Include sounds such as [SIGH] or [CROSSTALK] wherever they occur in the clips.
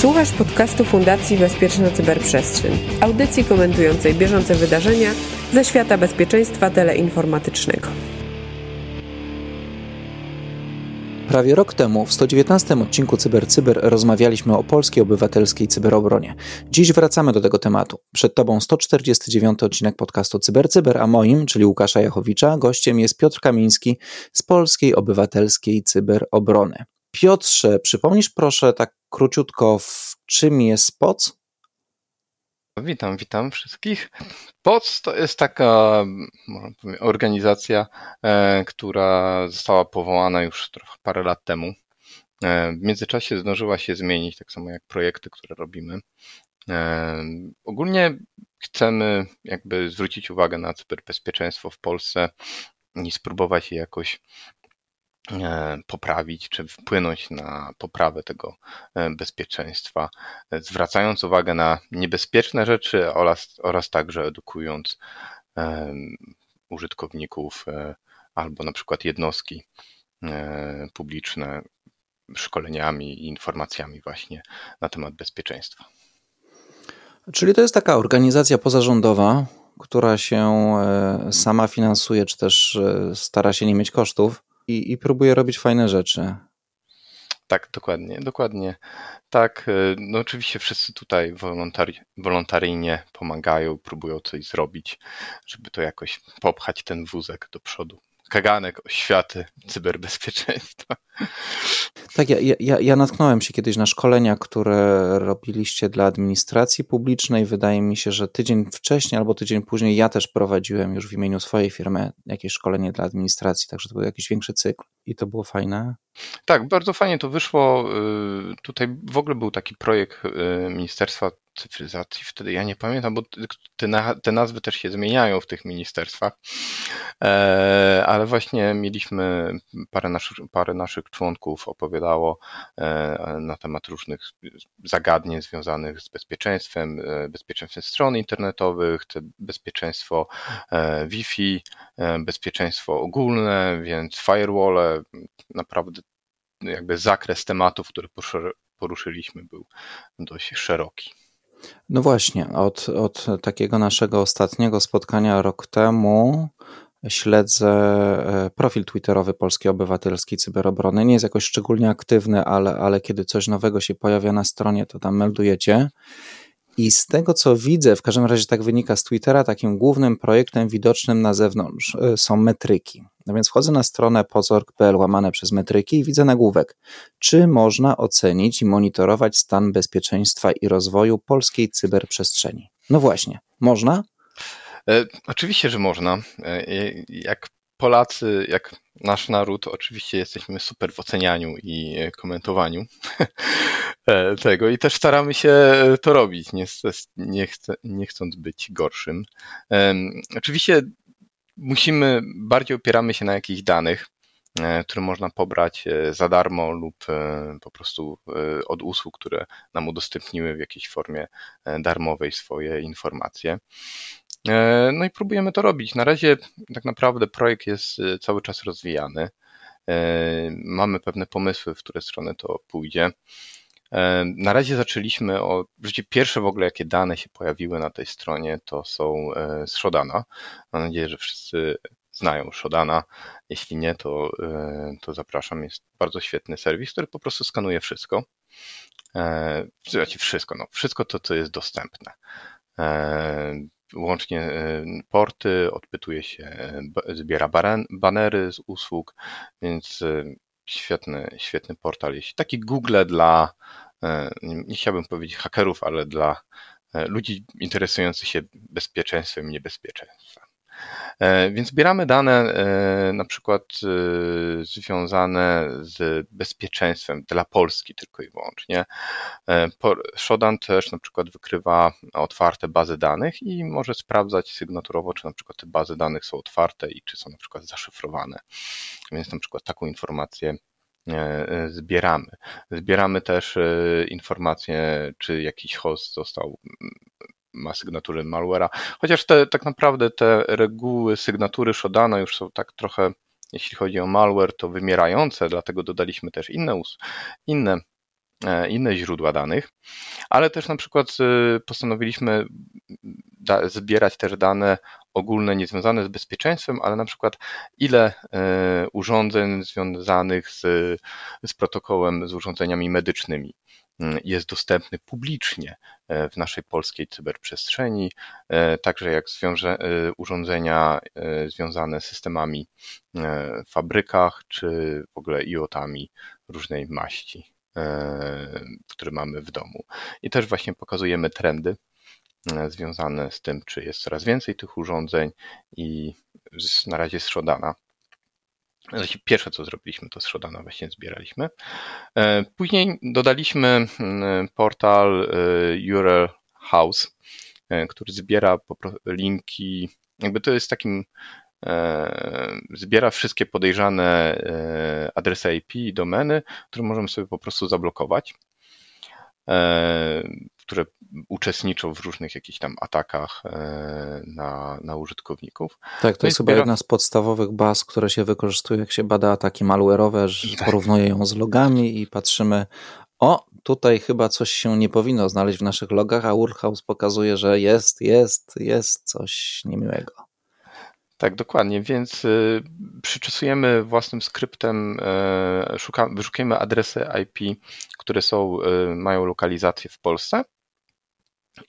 Słuchasz podcastu Fundacji Bezpieczna Cyberprzestrzeń, audycji komentującej bieżące wydarzenia ze świata bezpieczeństwa teleinformatycznego. Prawie rok temu, w 119 odcinku CyberCyber, Cyber, rozmawialiśmy o polskiej obywatelskiej cyberobronie. Dziś wracamy do tego tematu. Przed Tobą 149 odcinek podcastu CyberCyber, Cyber, a moim, czyli Łukasza Jachowicza, gościem jest Piotr Kamiński z Polskiej Obywatelskiej Cyberobrony. Piotrze, przypomnisz proszę tak króciutko, w czym jest POC? Witam, witam wszystkich. POC to jest taka organizacja, e, która została powołana już trochę parę lat temu. E, w międzyczasie zdążyła się zmienić, tak samo jak projekty, które robimy. E, ogólnie chcemy jakby zwrócić uwagę na cyberbezpieczeństwo w Polsce i spróbować je jakoś poprawić czy wpłynąć na poprawę tego e, bezpieczeństwa, e, zwracając uwagę na niebezpieczne rzeczy oraz, oraz także edukując użytkowników albo na przykład jednostki publiczne szkoleniami i informacjami właśnie na temat bezpieczeństwa. Czyli to jest taka organizacja pozarządowa, która się sama finansuje, czy też stara się nie mieć kosztów i, i próbuje robić fajne rzeczy. Tak, dokładnie, dokładnie. Tak, y, no oczywiście wszyscy tutaj wolontari wolontaryjnie pomagają, próbują coś zrobić, żeby to jakoś popchać ten wózek do przodu kaganek oświaty cyberbezpieczeństwa. Tak, ja, ja, ja natknąłem się kiedyś na szkolenia, które robiliście dla administracji publicznej. Wydaje mi się, że tydzień wcześniej albo tydzień później ja też prowadziłem już w imieniu swojej firmy jakieś szkolenie dla administracji, także to był jakiś większy cykl i to było fajne. Tak, bardzo fajnie to wyszło. Y, tutaj w ogóle był taki projekt y, Ministerstwa Cyfryzacji. Wtedy ja nie pamiętam, bo te, te nazwy też się zmieniają w tych ministerstwach. E, ale właśnie mieliśmy parę naszych, parę naszych członków opowiadało e, na temat różnych zagadnień związanych z bezpieczeństwem, e, bezpieczeństwem stron internetowych, bezpieczeństwo Wi-Fi, bezpieczeństwo ogólne, więc firewall, naprawdę jakby zakres tematów, które poruszyliśmy, był dość szeroki. No właśnie, od, od takiego naszego ostatniego spotkania rok temu śledzę e, profil twitterowy Polskiej Obywatelskiej Cyberobrony. Nie jest jakoś szczególnie aktywny, ale, ale kiedy coś nowego się pojawia na stronie, to tam meldujecie. I z tego co widzę, w każdym razie tak wynika z Twittera, takim głównym projektem widocznym na zewnątrz e, są metryki. No więc wchodzę na stronę pozorg.pl łamane przez metryki i widzę nagłówek. Czy można ocenić i monitorować stan bezpieczeństwa i rozwoju polskiej cyberprzestrzeni? No właśnie, można? E, oczywiście, że można. E, jak Polacy, jak nasz naród, oczywiście jesteśmy super w ocenianiu i komentowaniu [LAUGHS] e, tego i też staramy się to robić, nie, nie, nie chcąc być gorszym. Oczywiście musimy, bardziej opieramy się na jakichś danych, które można pobrać za darmo lub po prostu od usług, które nam udostępniły w jakiejś formie darmowej swoje informacje. E, no i próbujemy to robić. Na razie tak naprawdę projekt jest e, cały czas rozwijany. E, mamy pewne pomysły, w które strony to pójdzie. Na razie zaczęliśmy o, życie pierwsze w ogóle jakie dane się pojawiły na tej stronie to są z Shodana. Mam nadzieję, że wszyscy znają Shodana. Jeśli nie, to, to zapraszam. Jest bardzo świetny serwis, który po prostu skanuje wszystko. Znaczy wszystko, no wszystko to, co jest dostępne łącznie e, porty, odpytuje się, e, zbiera banery z usług, więc e, świetny, świetny portal. Taki Google dla, nie chciałbym powiedzieć hakerów, ale dla ludzi interesujących się bezpieczeństwem i niebezpieczeństwem. E, więc zbieramy dane e, na przykład e, związane z bezpieczeństwem dla Polski tylko i wyłącznie. Shodan też na przykład wykrywa otwarte bazy danych i może sprawdzać sygnaturowo, czy na przykład te bazy danych są otwarte i czy są na przykład zaszyfrowane. Więc na przykład taką informację zbieramy. Zbieramy też informacje, czy jakiś host został ma sygnatury malware'a. Chociaż te, tak naprawdę te reguły sygnatury Shodana już są tak trochę, jeśli chodzi o malware, to wymierające, dlatego dodaliśmy też inne, inne inne źródła danych, ale też na przykład postanowiliśmy zbierać też dane ogólne niezwiązane z bezpieczeństwem, ale na przykład ile urządzeń związanych z, z protokołem, z urządzeniami medycznymi jest dostępny publicznie e, w naszej polskiej cyberprzestrzeni, e, także jak zwiąże, e, urządzenia związane z systemami w fabrykach, czy w ogóle IoT-ami różnej maści, które mamy w domu. I też właśnie pokazujemy trendy związane z tym, czy jest coraz więcej tych urządzeń i na razie z Shodana pierwsze, co zrobiliśmy, to z Shodana właśnie zbieraliśmy. E, później dodaliśmy mm, portal e, URL House, e, który zbiera linki, jakby to jest takim, zbiera wszystkie podejrzane adresy IP i domeny, które możemy sobie po prostu zablokować które uczestniczą w różnych jakichś tam atakach e, na, na użytkowników. Tak, to no jest chyba jedna z podstawowych baz, które się wykorzystuje, jak się bada ataki malware'owe, że tak. porównuje ją z logami i patrzymy, o, tutaj chyba coś się nie powinno znaleźć w naszych logach, a Urhouse pokazuje, że jest, jest, jest coś niemiłego. Tak, dokładnie, więc y, przyczesujemy własnym skryptem, y, szuka, wyszukujemy adresy IP, które są, y, mają lokalizację w Polsce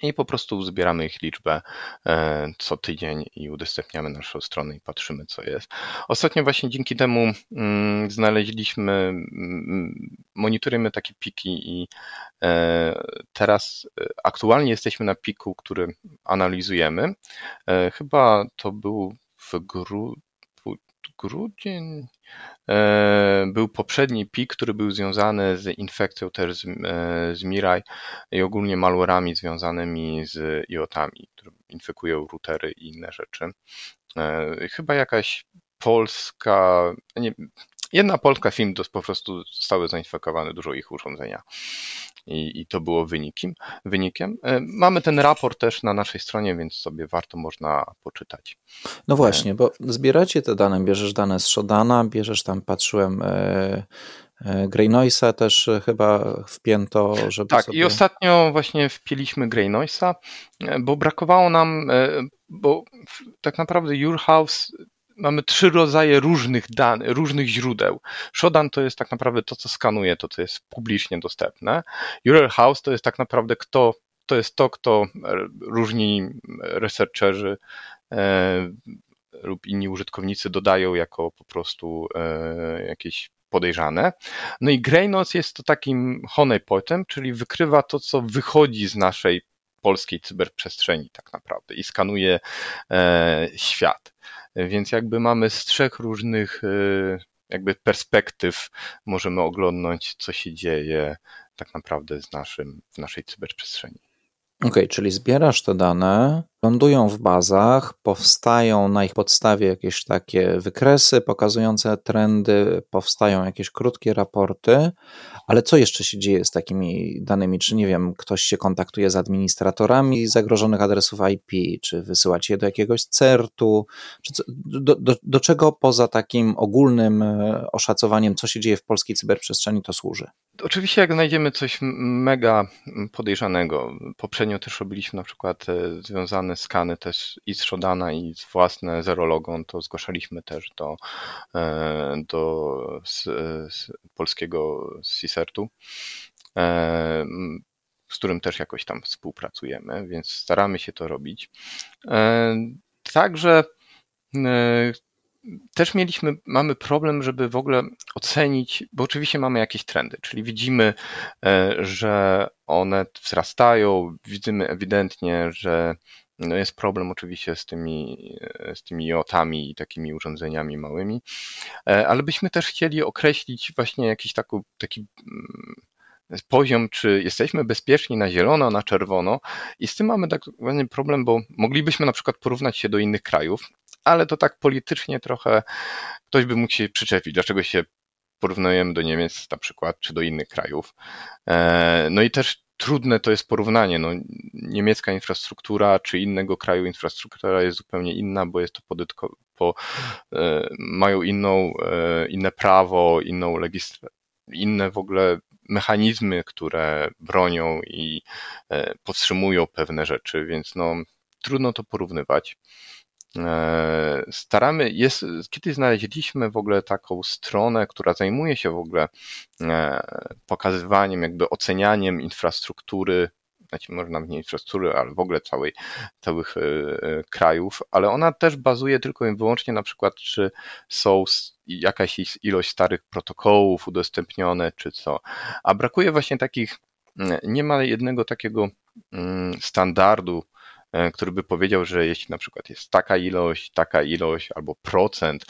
i po prostu zbieramy ich liczbę e, co tydzień i udostępniamy naszą stronę i patrzymy, co jest. Ostatnio właśnie dzięki temu mm, znaleźliśmy, mm, monitorujemy takie piki i e, teraz e, aktualnie jesteśmy na piku, który analizujemy. Chyba to był grudzień e, był poprzedni pik, który był związany z infekcją też z, e, z Mirai i ogólnie malwarami związanymi z IoT-ami, które infekują routery i inne rzeczy. E, chyba jakaś polska, nie, jedna polska film to po prostu zostały zainfekowane dużo ich urządzenia i, i to było wynikiem, wynikiem. E, mamy ten raport też na naszej stronie, więc sobie warto można poczytać. No właśnie, bo zbieracie te dane, bierzesz dane z Shodana, bierzesz tam, patrzyłem, e, e, Grey Noisa też chyba wpięto, żeby. Tak, sobie... i ostatnio właśnie wpieliśmy Grey Noisa, bo brakowało nam, bo tak naprawdę Your House mamy trzy rodzaje różnych danych, różnych źródeł. Shodan to jest tak naprawdę to, co skanuje, to, co jest publicznie dostępne. URL House to jest tak naprawdę kto, to jest to, kto różni researcherzy e, lub inni użytkownicy dodają jako po prostu e, jakieś podejrzane. No i Greynotes jest to takim honeypotem, czyli wykrywa to, co wychodzi z naszej polskiej cyberprzestrzeni tak naprawdę i skanuje e, świat. Więc jakby mamy z trzech różnych e, jakby perspektyw możemy oglądnąć, co się dzieje tak naprawdę z naszym, w naszej cyberprzestrzeni. OK, czyli zbierasz te dane, lądują w bazach, powstają na ich podstawie jakieś takie wykresy pokazujące trendy, powstają jakieś krótkie raporty, ale co jeszcze się dzieje z takimi danymi? Czy nie wiem, ktoś się kontaktuje z administratorami zagrożonych adresów IP, czy wysyłać je do jakiegoś CERT-u? Czy do, do, do czego poza takim ogólnym e, oszacowaniem, co się dzieje w polskiej cyberprzestrzeni, to służy? Oczywiście, jak znajdziemy coś mega podejrzanego, poprzednio też robiliśmy na przykład e, związane skany też i z Shodana, i z własne Zerologon, to zgłaszaliśmy też do, e, do z, z polskiego CSERT-u e, z którym też jakoś tam współpracujemy, więc staramy się to robić. Także też mieliśmy, mamy problem, żeby w ogóle ocenić, bo oczywiście mamy jakieś trendy, czyli widzimy, e, że one wzrastają, widzimy ewidentnie, że no jest problem oczywiście z tymi, e, z tymi IoT-ami i takimi urządzeniami małymi, e, ale byśmy też chcieli określić właśnie jakiś taki, taki mm, poziom, czy jesteśmy bezpieczni na zielono, na czerwono. I z tym mamy tak problem, bo moglibyśmy na przykład porównać się do innych krajów, ale to tak politycznie trochę ktoś by mógł się przyczepić, dlaczego się porównujemy do Niemiec na przykład, czy do innych krajów. E, no i też trudne to jest porównanie. No, niemiecka infrastruktura czy innego kraju infrastruktura jest zupełnie inna, bo jest to podytko, po, e, mają inną, e, inne prawo, inną legislację, inne w ogóle mechanizmy, które bronią i powstrzymują pewne rzeczy, więc no, trudno to porównywać. Staramy, jest, kiedy znaleźliśmy w ogóle taką stronę, która zajmuje się w ogóle pokazywaniem, jakby ocenianiem infrastruktury znaczy może nawet nie infrastruktury, ale w ogóle całej, całych e, e, krajów, ale ona też bazuje tylko i wyłącznie na przykład, czy są jakaś ilość starych protokołów udostępnione, czy co. A brakuje właśnie takich, nie ma jednego takiego mm, standardu, e, który by powiedział, że jeśli na przykład jest taka ilość, taka ilość albo procent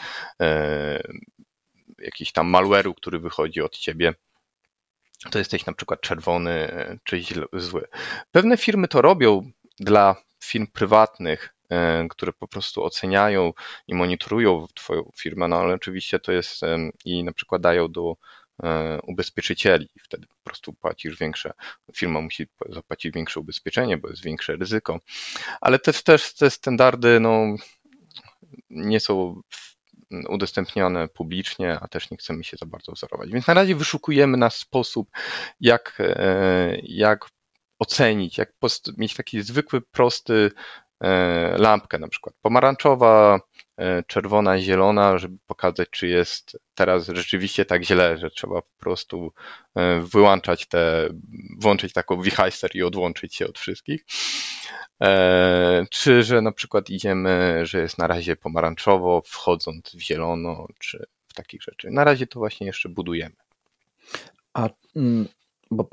jakiś tam malware'u, który wychodzi od ciebie, to jesteś na przykład czerwony e, czy zły. Pewne firmy to robią dla firm prywatnych, e, które po prostu oceniają i monitorują Twoją firmę, no ale oczywiście to jest i na przykład dają do e, ubezpieczycieli. Wtedy po prostu płacisz większe, firma musi zapłacić większe ubezpieczenie, bo jest większe ryzyko. Ale też, też te standardy no, nie są udostępnione publicznie, a też nie chcemy się za bardzo wzorować. Więc na razie wyszukujemy nasz sposób, jak, e, jak ocenić, jak mieć taki zwykły, prosty e, lampkę, na przykład pomarańczowa, czerwona, zielona, żeby pokazać, czy jest teraz rzeczywiście tak źle, że trzeba po prostu wyłączać te, włączyć taką wichajster i odłączyć się od wszystkich. E, czy że na przykład idziemy, że jest na razie pomarańczowo, wchodząc w zielono, czy w takich rzeczy. Na razie to właśnie jeszcze budujemy. A mm, bo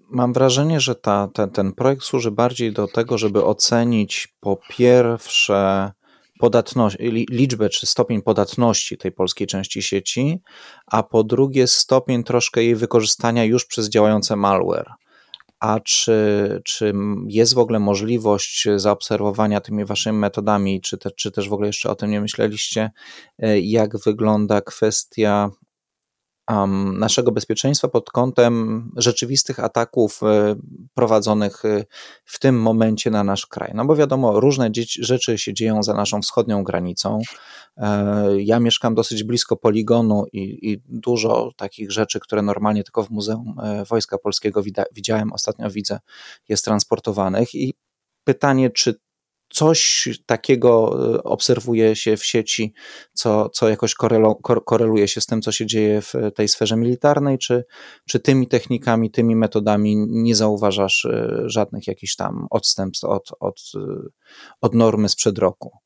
mam wrażenie, że ta, ten, ten projekt służy bardziej do tego, żeby ocenić po pierwsze podatność, liczbę czy stopień podatności tej polskiej części sieci, a po drugie stopień troszkę jej wykorzystania już przez działające malware. A czy, czy jest w ogóle możliwość zaobserwowania tymi waszymi metodami, czy, te, czy też w ogóle jeszcze o tym nie myśleliście, e, jak wygląda kwestia naszego bezpieczeństwa pod kątem rzeczywistych ataków e, prowadzonych e, w tym momencie na nasz kraj. No bo wiadomo, różne rzeczy się dzieją za naszą wschodnią granicą. E, ja mieszkam dosyć blisko poligonu i, i dużo takich rzeczy, które normalnie tylko w Muzeum Wojska Polskiego widziałem, ostatnio widzę, jest transportowanych i pytanie, czy coś takiego e, obserwuje się w sieci, co, co jakoś koreluje się z tym, co się dzieje w tej sferze militarnej, czy, czy tymi technikami, tymi metodami nie zauważasz e, żadnych jakichś tam odstępstw od, od, e, od normy sprzed roku?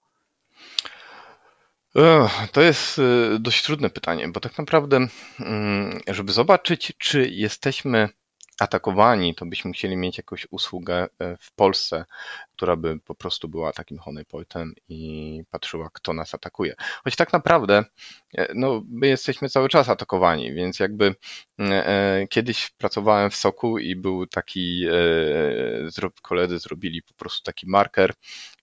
To jest dość trudne pytanie, bo tak naprawdę, mm, żeby zobaczyć, czy jesteśmy atakowani, to byśmy musieli mieć jakąś usługę e, w Polsce, która by po prostu była takim honeypointem i patrzyła, kto nas atakuje. Choć tak naprawdę, e, no, my jesteśmy cały czas atakowani, więc jakby e, kiedyś pracowałem w Soku i był taki, koledzy zrobili po prostu taki marker,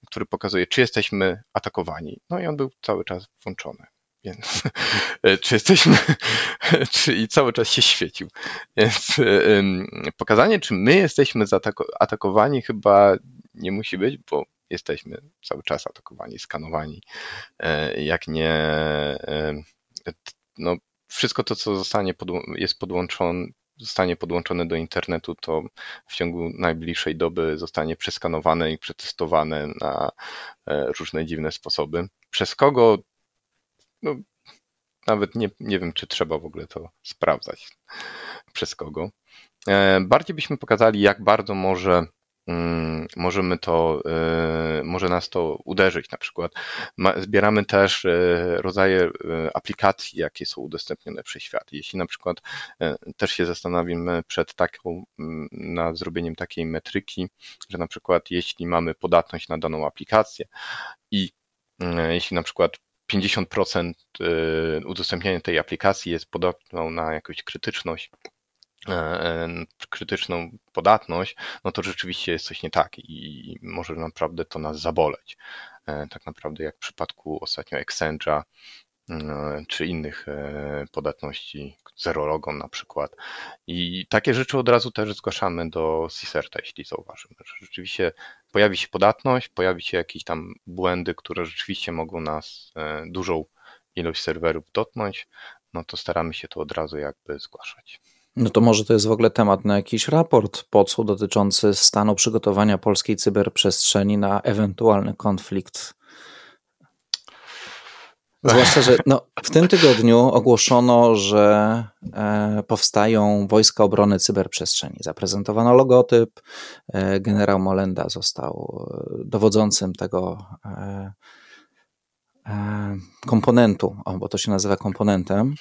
który pokazuje, czy jesteśmy atakowani. No i on był cały czas włączony. Więc e, czy jesteśmy, [LAUGHS] czy i cały czas się świecił. Więc e, pokazanie, czy my jesteśmy atakowani, chyba nie musi być, bo jesteśmy cały czas atakowani, skanowani. E, jak nie, no, wszystko to, co zostanie jest podłączone, zostanie podłączone do internetu, to w ciągu najbliższej doby zostanie przeskanowane i przetestowane na różne dziwne sposoby. Przez kogo no, nawet nie, nie wiem, czy trzeba w ogóle to sprawdzać przez kogo. E, bardziej byśmy pokazali, jak bardzo może mm, możemy to, e, może nas to uderzyć. Na przykład zbieramy też e, rodzaje aplikacji, jakie są udostępnione przez świat. Jeśli na przykład też się zastanowimy przed taką, mm, nad zrobieniem takiej metryki, że na przykład jeśli mamy podatność na daną aplikację i jeśli na przykład 50% y, udostępniania tej aplikacji jest podatną na jakąś krytyczność, e, e, krytyczną podatność, no to rzeczywiście jest coś nie tak i może naprawdę to nas zaboleć. E, tak naprawdę jak w przypadku ostatnio Exchange'a czy innych podatności, zerologon na przykład. I takie rzeczy od razu też zgłaszamy do CISERTA, jeśli zauważymy, że rzeczywiście pojawi się podatność, pojawi się jakieś tam błędy, które rzeczywiście mogą nas e, dużą ilość serwerów dotknąć, no to staramy się to od razu jakby zgłaszać. No to może to jest w ogóle temat na jakiś raport POC-u dotyczący stanu przygotowania polskiej cyberprzestrzeni na ewentualny konflikt. Zwłaszcza, że no, w tym tygodniu ogłoszono, że e, powstają Wojska Obrony Cyberprzestrzeni. Zaprezentowano logotyp. E, generał Molenda został e, dowodzącym tego e, e, komponentu, o, bo to się nazywa komponentem.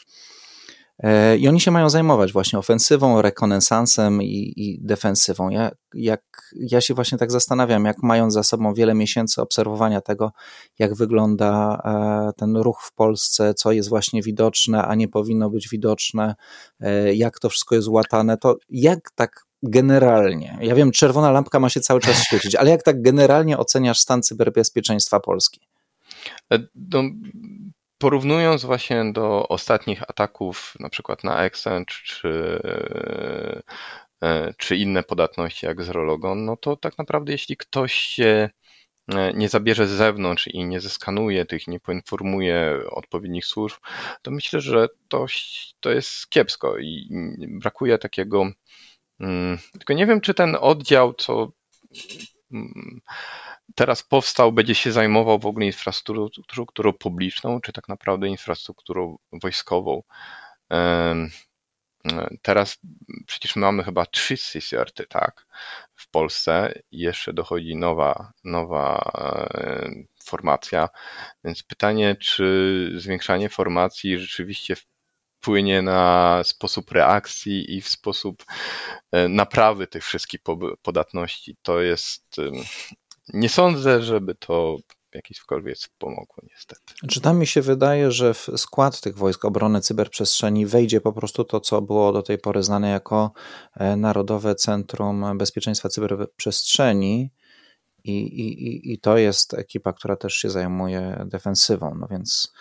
E, I oni się mają zajmować właśnie ofensywą, rekonesansem i, i defensywą. Ja, jak, ja się właśnie tak zastanawiam, jak mając za sobą wiele miesięcy obserwowania tego, jak wygląda e, ten ruch w Polsce, co jest właśnie widoczne, a nie powinno być widoczne, e, jak to wszystko jest łatane, to jak tak generalnie, ja wiem, czerwona lampka ma się cały czas świecić, ale jak tak generalnie oceniasz stan cyberbezpieczeństwa Polski? No, porównując właśnie do ostatnich ataków, na przykład na Exchange czy, e, czy inne podatności jak Zrologon, no to tak naprawdę jeśli ktoś się e, nie zabierze z zewnątrz i nie zeskanuje tych, nie poinformuje odpowiednich służb, to myślę, że to, to jest kiepsko i brakuje takiego. Mm, tylko nie wiem, czy ten oddział, co mm, teraz powstał, będzie się zajmował w ogóle infrastrukturą publiczną, czy tak naprawdę infrastrukturą wojskową. Teraz przecież mamy chyba trzy CCRT, tak, w Polsce jeszcze dochodzi nowa, nowa formacja, więc pytanie, czy zwiększanie formacji rzeczywiście wpłynie na sposób reakcji i w sposób e, naprawy tych wszystkich podatności. To jest nie sądzę, żeby to w jakikolwiek pomogło, niestety. Czy tam mi się wydaje, że w skład tych wojsk obrony cyberprzestrzeni wejdzie po prostu to, co było do tej pory znane jako e, Narodowe Centrum Bezpieczeństwa Cyberprzestrzeni. I, i, I to jest ekipa, która też się zajmuje defensywą. No więc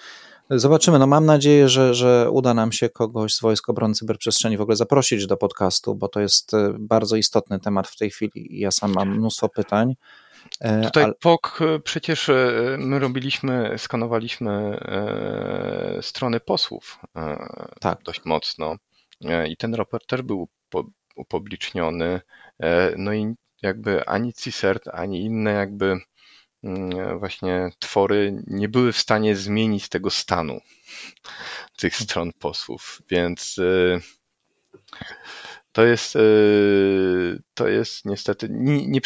Zobaczymy. No mam nadzieję, że, że uda nam się kogoś z Wojsk Obrony Cyberprzestrzeni w ogóle zaprosić do podcastu, bo to jest e, bardzo istotny temat w tej chwili. Ja sam mam mnóstwo pytań. E, Tutaj ale... POK e, przecież e, my robiliśmy, skanowaliśmy strony posłów tak. dość mocno i ten raport też był upubliczniony. No i jakby ani CISERT, ani inne jakby mm, właśnie twory nie były w stanie zmienić tego stanu [LAUGHS] tych stron posłów, więc to jest, y, to jest niestety, nie, nie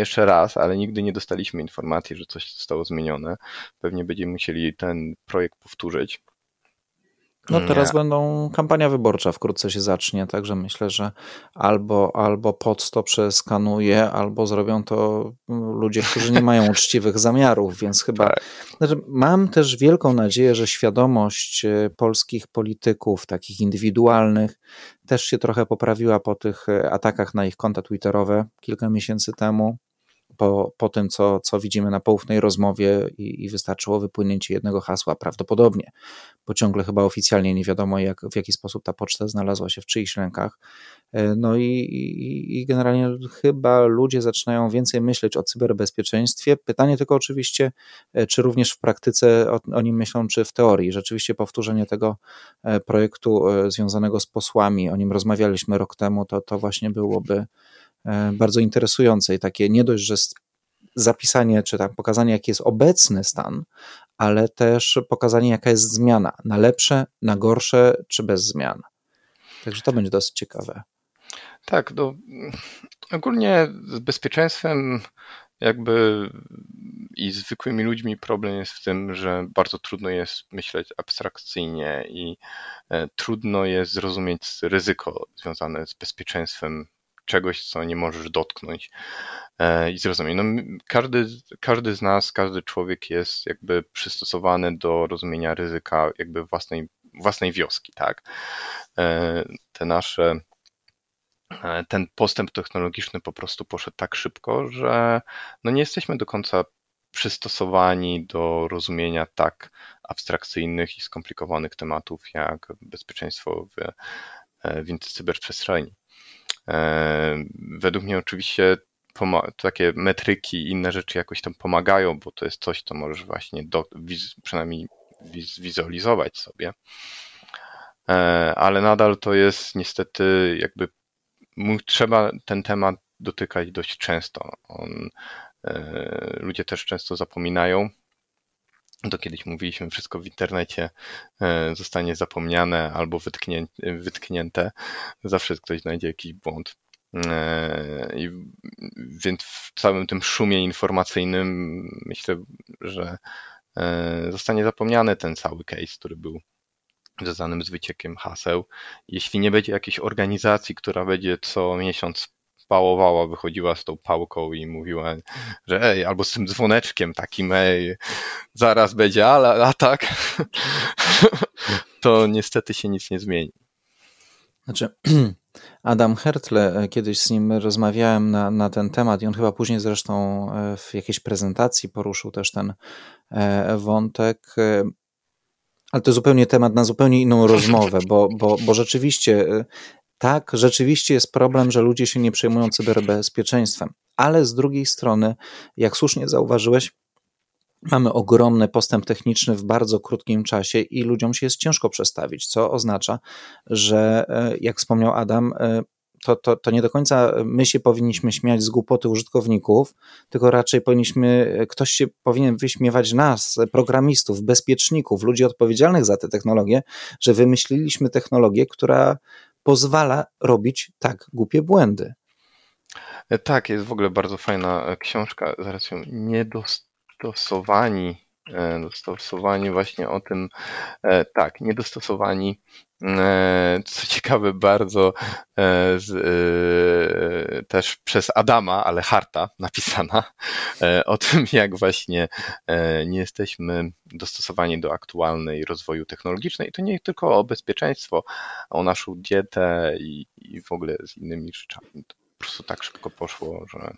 jeszcze raz, ale nigdy nie dostaliśmy informacji, że coś zostało zmienione. Pewnie będziemy musieli ten projekt powtórzyć. No teraz nie. będą, kampania wyborcza wkrótce się zacznie, także myślę, że albo, albo pod to przeskanuje, albo zrobią to ludzie, którzy nie mają [LAUGHS] uczciwych zamiarów, więc chyba tak. znaczy, mam też wielką nadzieję, że świadomość e, polskich polityków, takich indywidualnych, też się trochę poprawiła po tych e, atakach na ich konta twitterowe kilka miesięcy temu po, po tym, co, co widzimy na poufnej rozmowie i, i wystarczyło wypłynięcie jednego hasła prawdopodobnie, bo ciągle chyba oficjalnie nie wiadomo, jak, w jaki sposób ta poczta znalazła się w czyichś rękach. E, no i, i, i generalnie chyba ludzie zaczynają więcej myśleć o cyberbezpieczeństwie. Pytanie tylko oczywiście, e, czy również w praktyce o, o nim myślą, czy w teorii. Rzeczywiście powtórzenie tego e, projektu związanego z posłami, o nim rozmawialiśmy rok temu, to, to właśnie byłoby bardzo interesujące i takie nie dość, że zapisanie czy tam pokazanie, jaki jest obecny stan, ale też pokazanie, jaka jest zmiana na lepsze, na gorsze czy bez zmian. Także to będzie dosyć ciekawe. Tak, no, ogólnie z bezpieczeństwem jakby i zwykłymi ludźmi problem jest w tym, że bardzo trudno jest myśleć abstrakcyjnie i e, trudno jest zrozumieć ryzyko związane z bezpieczeństwem czegoś, co nie możesz dotknąć e, i zrozumieć. No, każdy, każdy z nas, każdy człowiek jest jakby przystosowany do rozumienia ryzyka jakby własnej, własnej wioski, tak? E, te nasze e, ten postęp technologiczny po prostu poszedł tak szybko, że no nie jesteśmy do końca przystosowani do rozumienia tak abstrakcyjnych i skomplikowanych tematów jak bezpieczeństwo w, w cyberprzestrzeni. E, według mnie oczywiście takie metryki i inne rzeczy jakoś tam pomagają, bo to jest coś, co możesz właśnie do, przynajmniej wizualizować sobie. ale nadal to jest niestety jakby trzeba ten temat dotykać dość często. On, ludzie też często zapominają, to kiedyś mówiliśmy, wszystko w internecie e, zostanie zapomniane albo wytknięte, wytknięte. Zawsze ktoś znajdzie jakiś błąd. E, I, więc w całym tym szumie informacyjnym myślę, że e, zostanie zapomniany ten cały case, który był związanym z wyciekiem haseł. Jeśli nie będzie jakiejś organizacji, która będzie co miesiąc pałowała, wychodziła z tą pałką i mówiła, że ej, albo z tym dzwoneczkiem takim, ej, zaraz będzie atak, to niestety się nic nie zmieni. Znaczy, [CLEARS THROAT] Adam Hertle, e, kiedyś z nim rozmawiałem na, na ten temat i on chyba później zresztą e, w jakiejś prezentacji poruszył też ten e, wątek. Ale to zupełnie temat na zupełnie inną rozmowę, bo, bo, bo rzeczywiście tak, rzeczywiście jest problem, że ludzie się nie przejmują cyberbezpieczeństwem, ale z drugiej strony, jak słusznie zauważyłeś, mamy ogromny postęp techniczny w bardzo krótkim czasie i ludziom się jest ciężko przestawić, co oznacza, że e, jak wspomniał Adam, e, to, to, to nie do końca my się powinniśmy śmiać z głupoty użytkowników, tylko raczej powinniśmy, ktoś się powinien wyśmiewać nas, programistów, bezpieczników, ludzi odpowiedzialnych za te technologie, że wymyśliliśmy technologię, która pozwala robić tak głupie błędy. E, tak, jest w ogóle bardzo fajna e, książka, zaraz ją niedostosowani, e, dostosowani właśnie o tym, tak, niedostosowani co ciekawe, bardzo e, z, e, też przez Adama, ale Harta napisana, o tym, [LAUGHS] jak właśnie nie jesteśmy dostosowani do aktualnej rozwoju technologicznej. To nie tylko o bezpieczeństwo, o naszą dietę i, i w ogóle z innymi rzeczami. To po prostu tak szybko poszło, że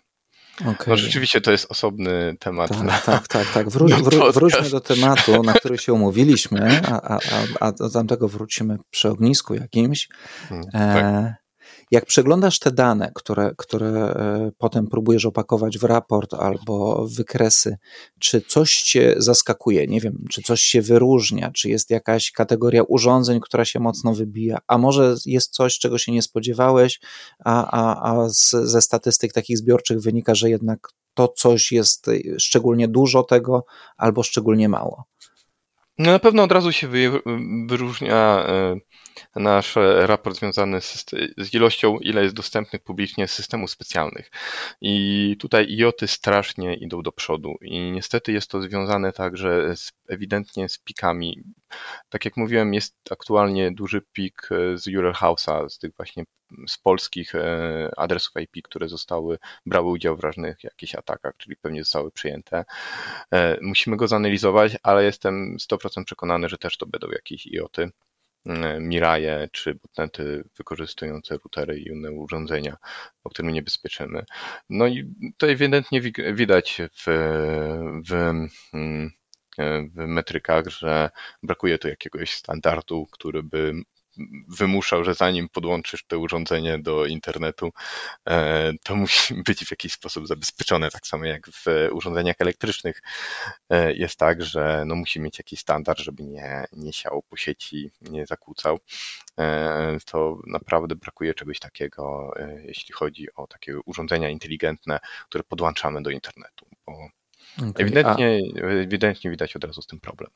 Okay. No rzeczywiście to jest osobny temat. Tak, na, tak, tak, tak. [LAUGHS] Wró wró wróćmy do tematu, na który się umówiliśmy, a, a, a, a do tamtego wrócimy przy ognisku jakimś. Hmm, tak. E, jak przeglądasz te dane, które, które e, potem próbujesz opakować w raport albo w wykresy, czy coś cię zaskakuje? Nie wiem, czy coś się wyróżnia, czy jest jakaś kategoria urządzeń, która się mocno wybija, a może jest coś, czego się nie spodziewałeś, a, a, a z, ze statystyk takich zbiorczych wynika, że jednak to coś jest e, szczególnie dużo tego albo szczególnie mało. No na pewno od razu się wyróżnia e, nasz raport związany z, z, ilością, ile jest dostępnych publicznie systemów specjalnych. I tutaj IOTy strasznie idą do przodu i niestety jest to związane także z, ewidentnie z pikami. Tak jak mówiłem, jest aktualnie duży pik e, z Euler House'a, z tych właśnie z polskich e, adresów IP, które zostały, brały udział w różnych jakichś atakach, czyli pewnie zostały przyjęte. E, musimy go zanalizować, ale jestem 100% przekonany, że też to będą jakieś IOTy. Miraje czy botnety wykorzystujące routery i inne urządzenia, o których nie bezpieczymy. No i to ewidentnie widać w, w, mm, w metrykach, że brakuje tu jakiegoś standardu, który by wymuszał, że zanim podłączysz to urządzenie do internetu, e, to [LAUGHS] musi być w jakiś sposób zabezpieczone. Tak samo jak w urządzeniach elektrycznych e, jest tak, że no musi mieć jakiś standard, żeby nie, nie siał po sieci, nie zakłócał. E, to naprawdę brakuje czegoś takiego, jeśli chodzi o takie urządzenia inteligentne, które podłączamy do internetu, bo okay. ewidentnie, ewidentnie widać od razu z tym problem.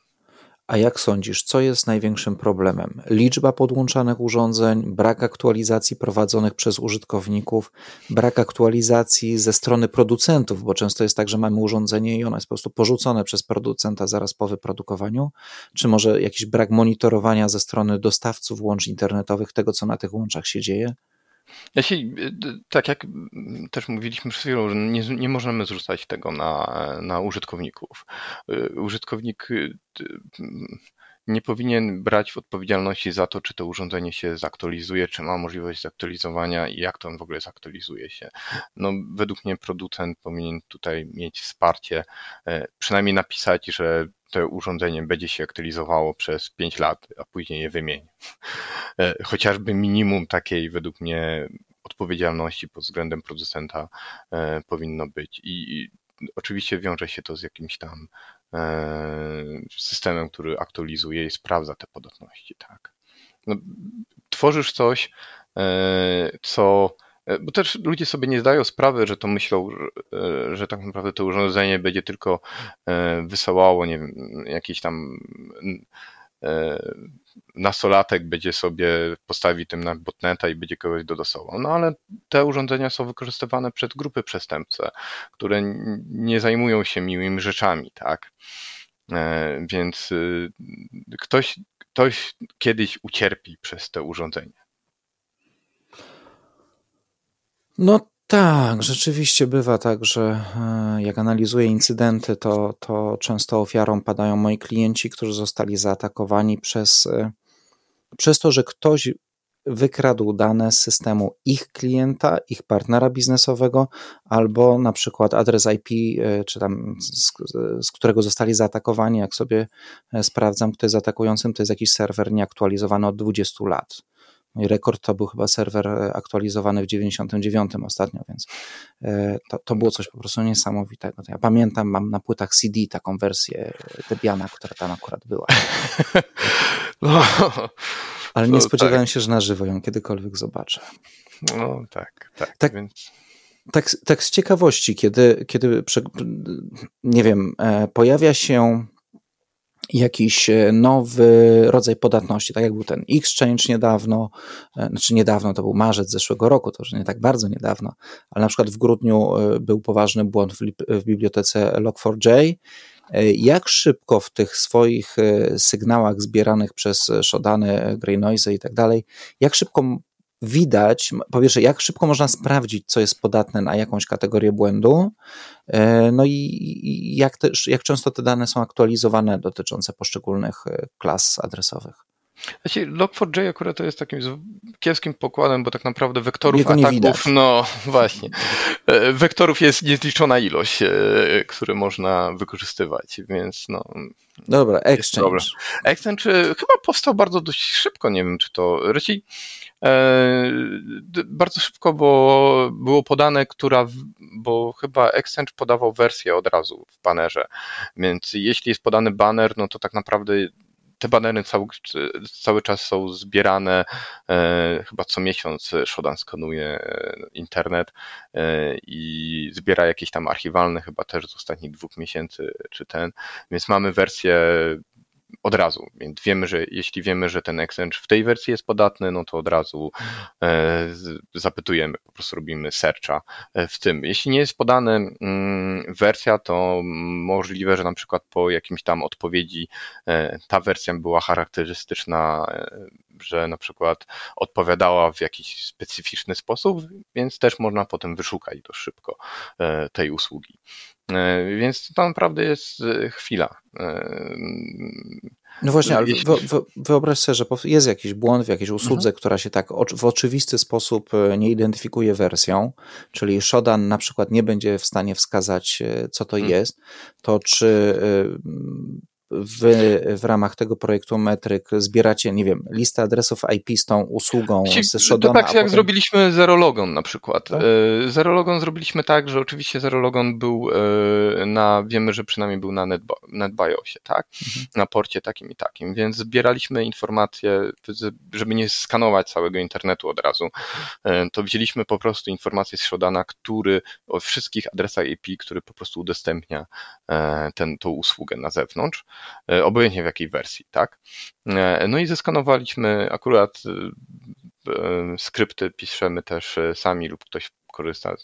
A jak sądzisz, co jest największym problemem? Liczba podłączanych urządzeń, brak aktualizacji prowadzonych przez użytkowników, brak aktualizacji ze strony producentów, bo często jest tak, że mamy urządzenie i ono jest po prostu porzucone przez producenta zaraz po wyprodukowaniu, czy może jakiś brak monitorowania ze strony dostawców łącz internetowych tego, co na tych łączach się dzieje? Jeśli, tak jak też mówiliśmy przed chwilą, że nie, nie możemy zrzucać tego na, na użytkowników. Użytkownik nie powinien brać odpowiedzialności za to, czy to urządzenie się zaktualizuje, czy ma możliwość zaktualizowania i jak to on w ogóle zaktualizuje się. No, według mnie producent powinien tutaj mieć wsparcie, e, przynajmniej napisać, że to urządzenie będzie się aktualizowało przez 5 lat, a później je wymieni. E, chociażby minimum takiej według mnie odpowiedzialności pod względem producenta e, powinno być. I oczywiście wiąże się to z jakimś tam e, systemem, który aktualizuje i sprawdza te podatności, tak. no, tworzysz coś, co bo też ludzie sobie nie zdają sprawy, że to myślą, że, że tak naprawdę to urządzenie będzie tylko wysyłało, nie wiem, jakieś tam nastolatek będzie sobie postawi tym na botneta i będzie kogoś dodosował. No ale te urządzenia są wykorzystywane przez grupy przestępcze, które nie zajmują się miłymi rzeczami, tak? E, więc y, ktoś, ktoś kiedyś ucierpi przez te urządzenia. No tak, rzeczywiście bywa tak, że e, jak analizuję incydenty, to, to często ofiarą padają moi klienci, którzy zostali zaatakowani przez, e, przez to, że ktoś wykradł dane z systemu ich klienta, ich partnera biznesowego, albo na przykład adres IP, e, czy tam z, z, którego zostali zaatakowani. Jak sobie sprawdzam, kto jest atakującym, to jest jakiś serwer nieaktualizowany od 20 lat. Mój rekord to był chyba serwer e, aktualizowany w 99 ostatnio, więc e, to, to było coś po prostu niesamowitego. Ja pamiętam, mam na płytach CD taką wersję Debiana, która tam akurat była. [LAUGHS] No, Ale nie spodziewałem tak. się, że na żywo ją kiedykolwiek zobaczę. No tak, tak. tak więc... Tak, tak z ciekawości, kiedy, kiedy nie wiem, e, pojawia się jakiś e, nowy rodzaj podatności, tak jak był ten Exchange niedawno, e, znaczy niedawno, to był marzec zeszłego roku, to już nie tak bardzo niedawno, ale na przykład w grudniu e, był poważny błąd w, bibliotece Log4j. Jak szybko w tych swoich sygnałach zbieranych przez Shodany, Grey Noise i tak dalej, jak szybko widać, po pierwsze, jak szybko można sprawdzić, co jest podatne na jakąś kategorię błędu, e, no i jak, też, jak często te dane są aktualizowane dotyczące poszczególnych e, klas adresowych. Znaczy, Log4j akurat to jest takim kiepskim pokładem, bo tak naprawdę wektorów ataków, widać. no [LAUGHS] właśnie, e, wektorów jest niezliczona ilość, które można wykorzystywać, więc no. Dobra, Exchange. Exchange chyba powstał bardzo dość szybko, nie wiem czy to, raczej bardzo szybko było, było podane, która, bo chyba Exchange podawał wersję od razu w banerze, więc jeśli jest podany baner, no to tak naprawdę te banery cały, cały czas są zbierane, e, chyba co miesiąc Shodan skanuje e, internet e, i zbiera jakieś tam archiwalne, chyba też z ostatnich dwóch miesięcy czy ten, więc mamy wersję od razu. Więc wiemy, że jeśli wiemy, że ten Exchange w tej wersji jest podatny, no to od razu e, zapytujemy, po prostu robimy searcha e, w tym. Jeśli nie jest podana mm, wersja, to możliwe, że na przykład po jakimś tam odpowiedzi e, ta wersja była charakterystyczna, że na przykład odpowiadała w jakiś specyficzny sposób, więc też można potem wyszukać dość szybko tej usługi. E, więc to naprawdę jest e, chwila. E, no właśnie, ale wyobraź sobie, że jest jakiś błąd w jakiejś usłudze, mhm. która się tak w oczywisty sposób nie identyfikuje wersją, czyli Shodan na przykład nie będzie w stanie wskazać, co to mhm. jest, to czy wy w ramach tego projektu Metryk zbieracie, nie wiem, listę adresów IP z tą usługą z Shodona, To tak jak potem... zrobiliśmy Zerologon na przykład. Tak? E, Zerologon zrobiliśmy tak, że oczywiście Zerologon był e, na, wiemy, że przynajmniej był na NetBIOSie, tak? Mhm. Na porcie takim i takim, więc zbieraliśmy informacje, żeby nie skanować całego internetu od razu, e, to wzięliśmy po prostu informacje z Shodana, który o wszystkich adresach IP, który po prostu udostępnia ten, tą usługę na zewnątrz. E, obojętnie w jakiej wersji, tak? E, no i zeskanowaliśmy akurat e, skrypty piszemy też sami lub ktoś korzysta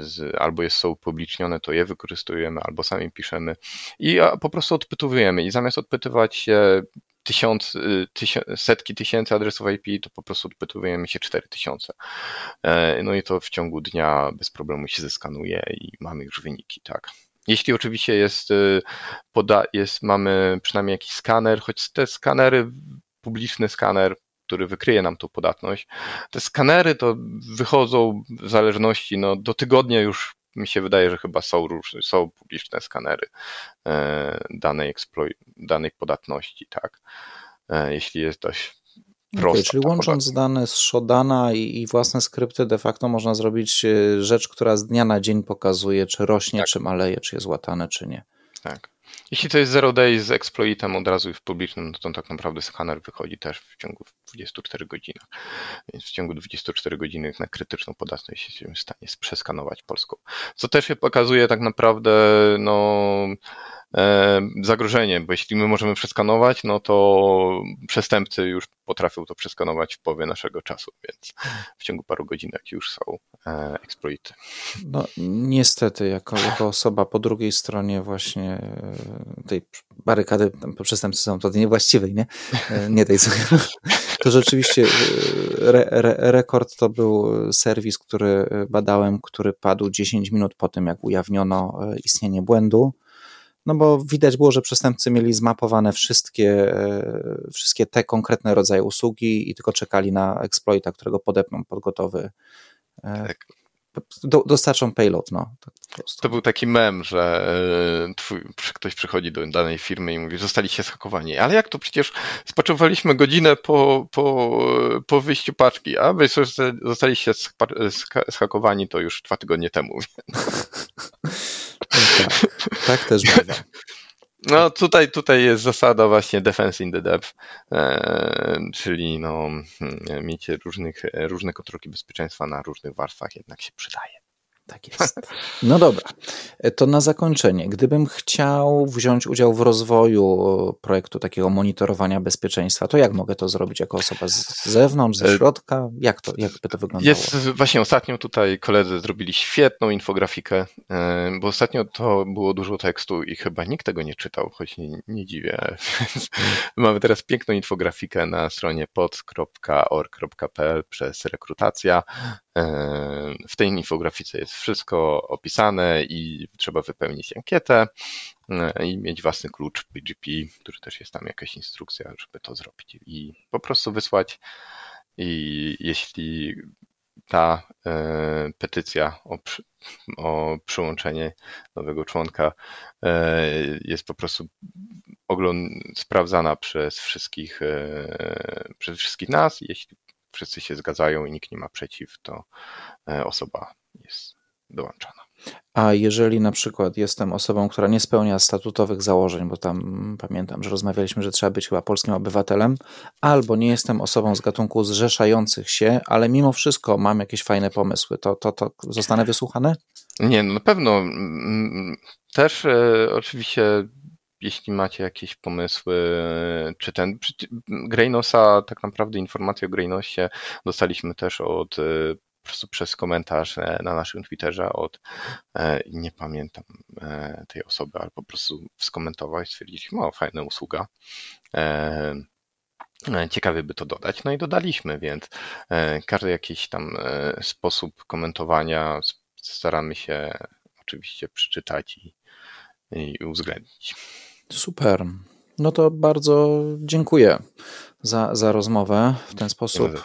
z, albo jest, są upublicznione, to je wykorzystujemy, albo sami piszemy i po prostu odpytujemy i zamiast odpytywać się tysiąc, setki tysięcy adresów IP, to po prostu odpytujemy się 4000. No i to w ciągu dnia bez problemu się zeskanuje i mamy już wyniki, tak. Jeśli oczywiście jest, y, poda, jest, mamy przynajmniej jakiś skaner, choć te skanery, publiczny skaner, który wykryje nam tą podatność, te skanery to wychodzą w zależności, no do tygodnia już mi się wydaje, że chyba są różne, są publiczne skanery e, danej, exploit, danej podatności, tak. E, jeśli jest dość Okay, czyli łącząc dane z Shodana i, i, własne skrypty, de facto można zrobić e, rzecz, która z dnia na dzień pokazuje, czy rośnie, tak. czy maleje, czy jest łatane, czy nie. Tak. Jeśli to jest zero day z exploitem od razu w publicznym, no to tak naprawdę skaner wychodzi też w ciągu 24 godzin. Więc w ciągu 24 godziny na krytyczną podatność jesteśmy w stanie przeskanować polską. Co też się pokazuje tak naprawdę, no zagrożenie, bo jeśli my możemy przeskanować, no to przestępcy już potrafią to przeskanować w połowie naszego czasu, więc w ciągu paru godzinek już są e, exploity. No niestety, jako, jako osoba po drugiej stronie właśnie e, tej barykady, przestępcy są tutaj niewłaściwej, nie? Nie tej, [LAUGHS] to rzeczywiście re, re, rekord to był serwis, który badałem, który padł 10 minut po tym, jak ujawniono istnienie błędu no bo widać było, że przestępcy mieli zmapowane wszystkie, e, wszystkie te konkretne rodzaje usługi i tylko czekali na exploita, którego podepną pod gotowy. E, tak. Do, dostarczą payload, no. Tak to był taki mem, że e, twój, ktoś przychodzi do danej firmy i mówi, zostaliście schakowani. Ale jak to przecież spaczowaliśmy godzinę po, po, po wyjściu paczki, a wy zostaliście schakowani to już dwa tygodnie temu. [LAUGHS] tak, tak też bywa. [LAUGHS] No tutaj, tutaj jest zasada właśnie defense in the depth, e, czyli no, hmm, miecie różnych, różne kontrolki bezpieczeństwa na różnych warstwach jednak się przydaje. Tak jest. [LAUGHS] No dobra, to na zakończenie, gdybym chciał wziąć udział w rozwoju projektu takiego monitorowania bezpieczeństwa, to jak mogę to zrobić jako osoba z zewnątrz, ze e, środka? Jak to, jakby to wyglądało? Jest właśnie ostatnio tutaj koledzy zrobili świetną infografikę, e, bo ostatnio to było dużo tekstu i chyba nikt tego nie czytał, choć nie, nie dziwię. [LAUGHS] Mamy teraz piękną infografikę na stronie pod.org.pl przez rekrutacja. E, w tej infografice jest wszystko opisane i trzeba wypełnić ankietę e, i mieć własny klucz PGP, który też jest tam jakaś instrukcja, żeby to zrobić i po prostu wysłać. I jeśli ta e, petycja o, przy, o przyłączenie nowego członka jest po prostu ogląd, sprawdzana przez wszystkich, przez wszystkich nas. Jeśli wszyscy się zgadzają i nikt nie ma przeciw, to e, osoba jest dołączana. A jeżeli na przykład jestem osobą, która nie spełnia statutowych założeń, bo tam pamiętam, że rozmawialiśmy, że trzeba być chyba polskim obywatelem, albo nie jestem osobą z gatunku zrzeszających się, ale mimo wszystko mam jakieś fajne pomysły, to, to, to zostanę wysłuchany? Nie, no na pewno. Też e, oczywiście jeśli macie jakieś pomysły, czy ten Greynosa, tak naprawdę informacje o Greynosie dostaliśmy też od po prostu przez komentarz e, na naszym Twitterze od, e, nie pamiętam e, tej osoby, ale po prostu skomentował i stwierdziliśmy, o fajna usługa. Ciekawie by to dodać. No i dodaliśmy, więc każdy jakiś tam sposób komentowania staramy się oczywiście przeczytać i, i uwzględnić. Super. No to bardzo dziękuję za, za rozmowę. W ten sposób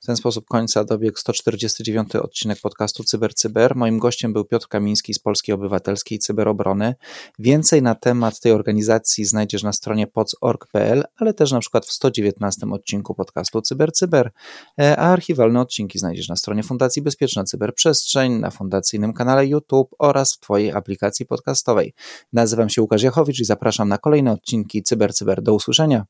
w ten sposób końca dobiegł 149 odcinek podcastu CyberCyber. Cyber. Moim gościem był Piotr Kamiński z Polskiej Obywatelskiej Cyberobrony. Więcej na temat tej organizacji znajdziesz na stronie poc.org.pl, ale też na przykład w 119 odcinku podcastu CyberCyber. Cyber. A archiwalne odcinki znajdziesz na stronie Fundacji Bezpieczna Cyberprzestrzeń, na fundacyjnym kanale YouTube oraz w Twojej aplikacji podcastowej. Nazywam się Łukasz Jachowicz i zapraszam na kolejne odcinki CyberCyber. Cyber. Do usłyszenia.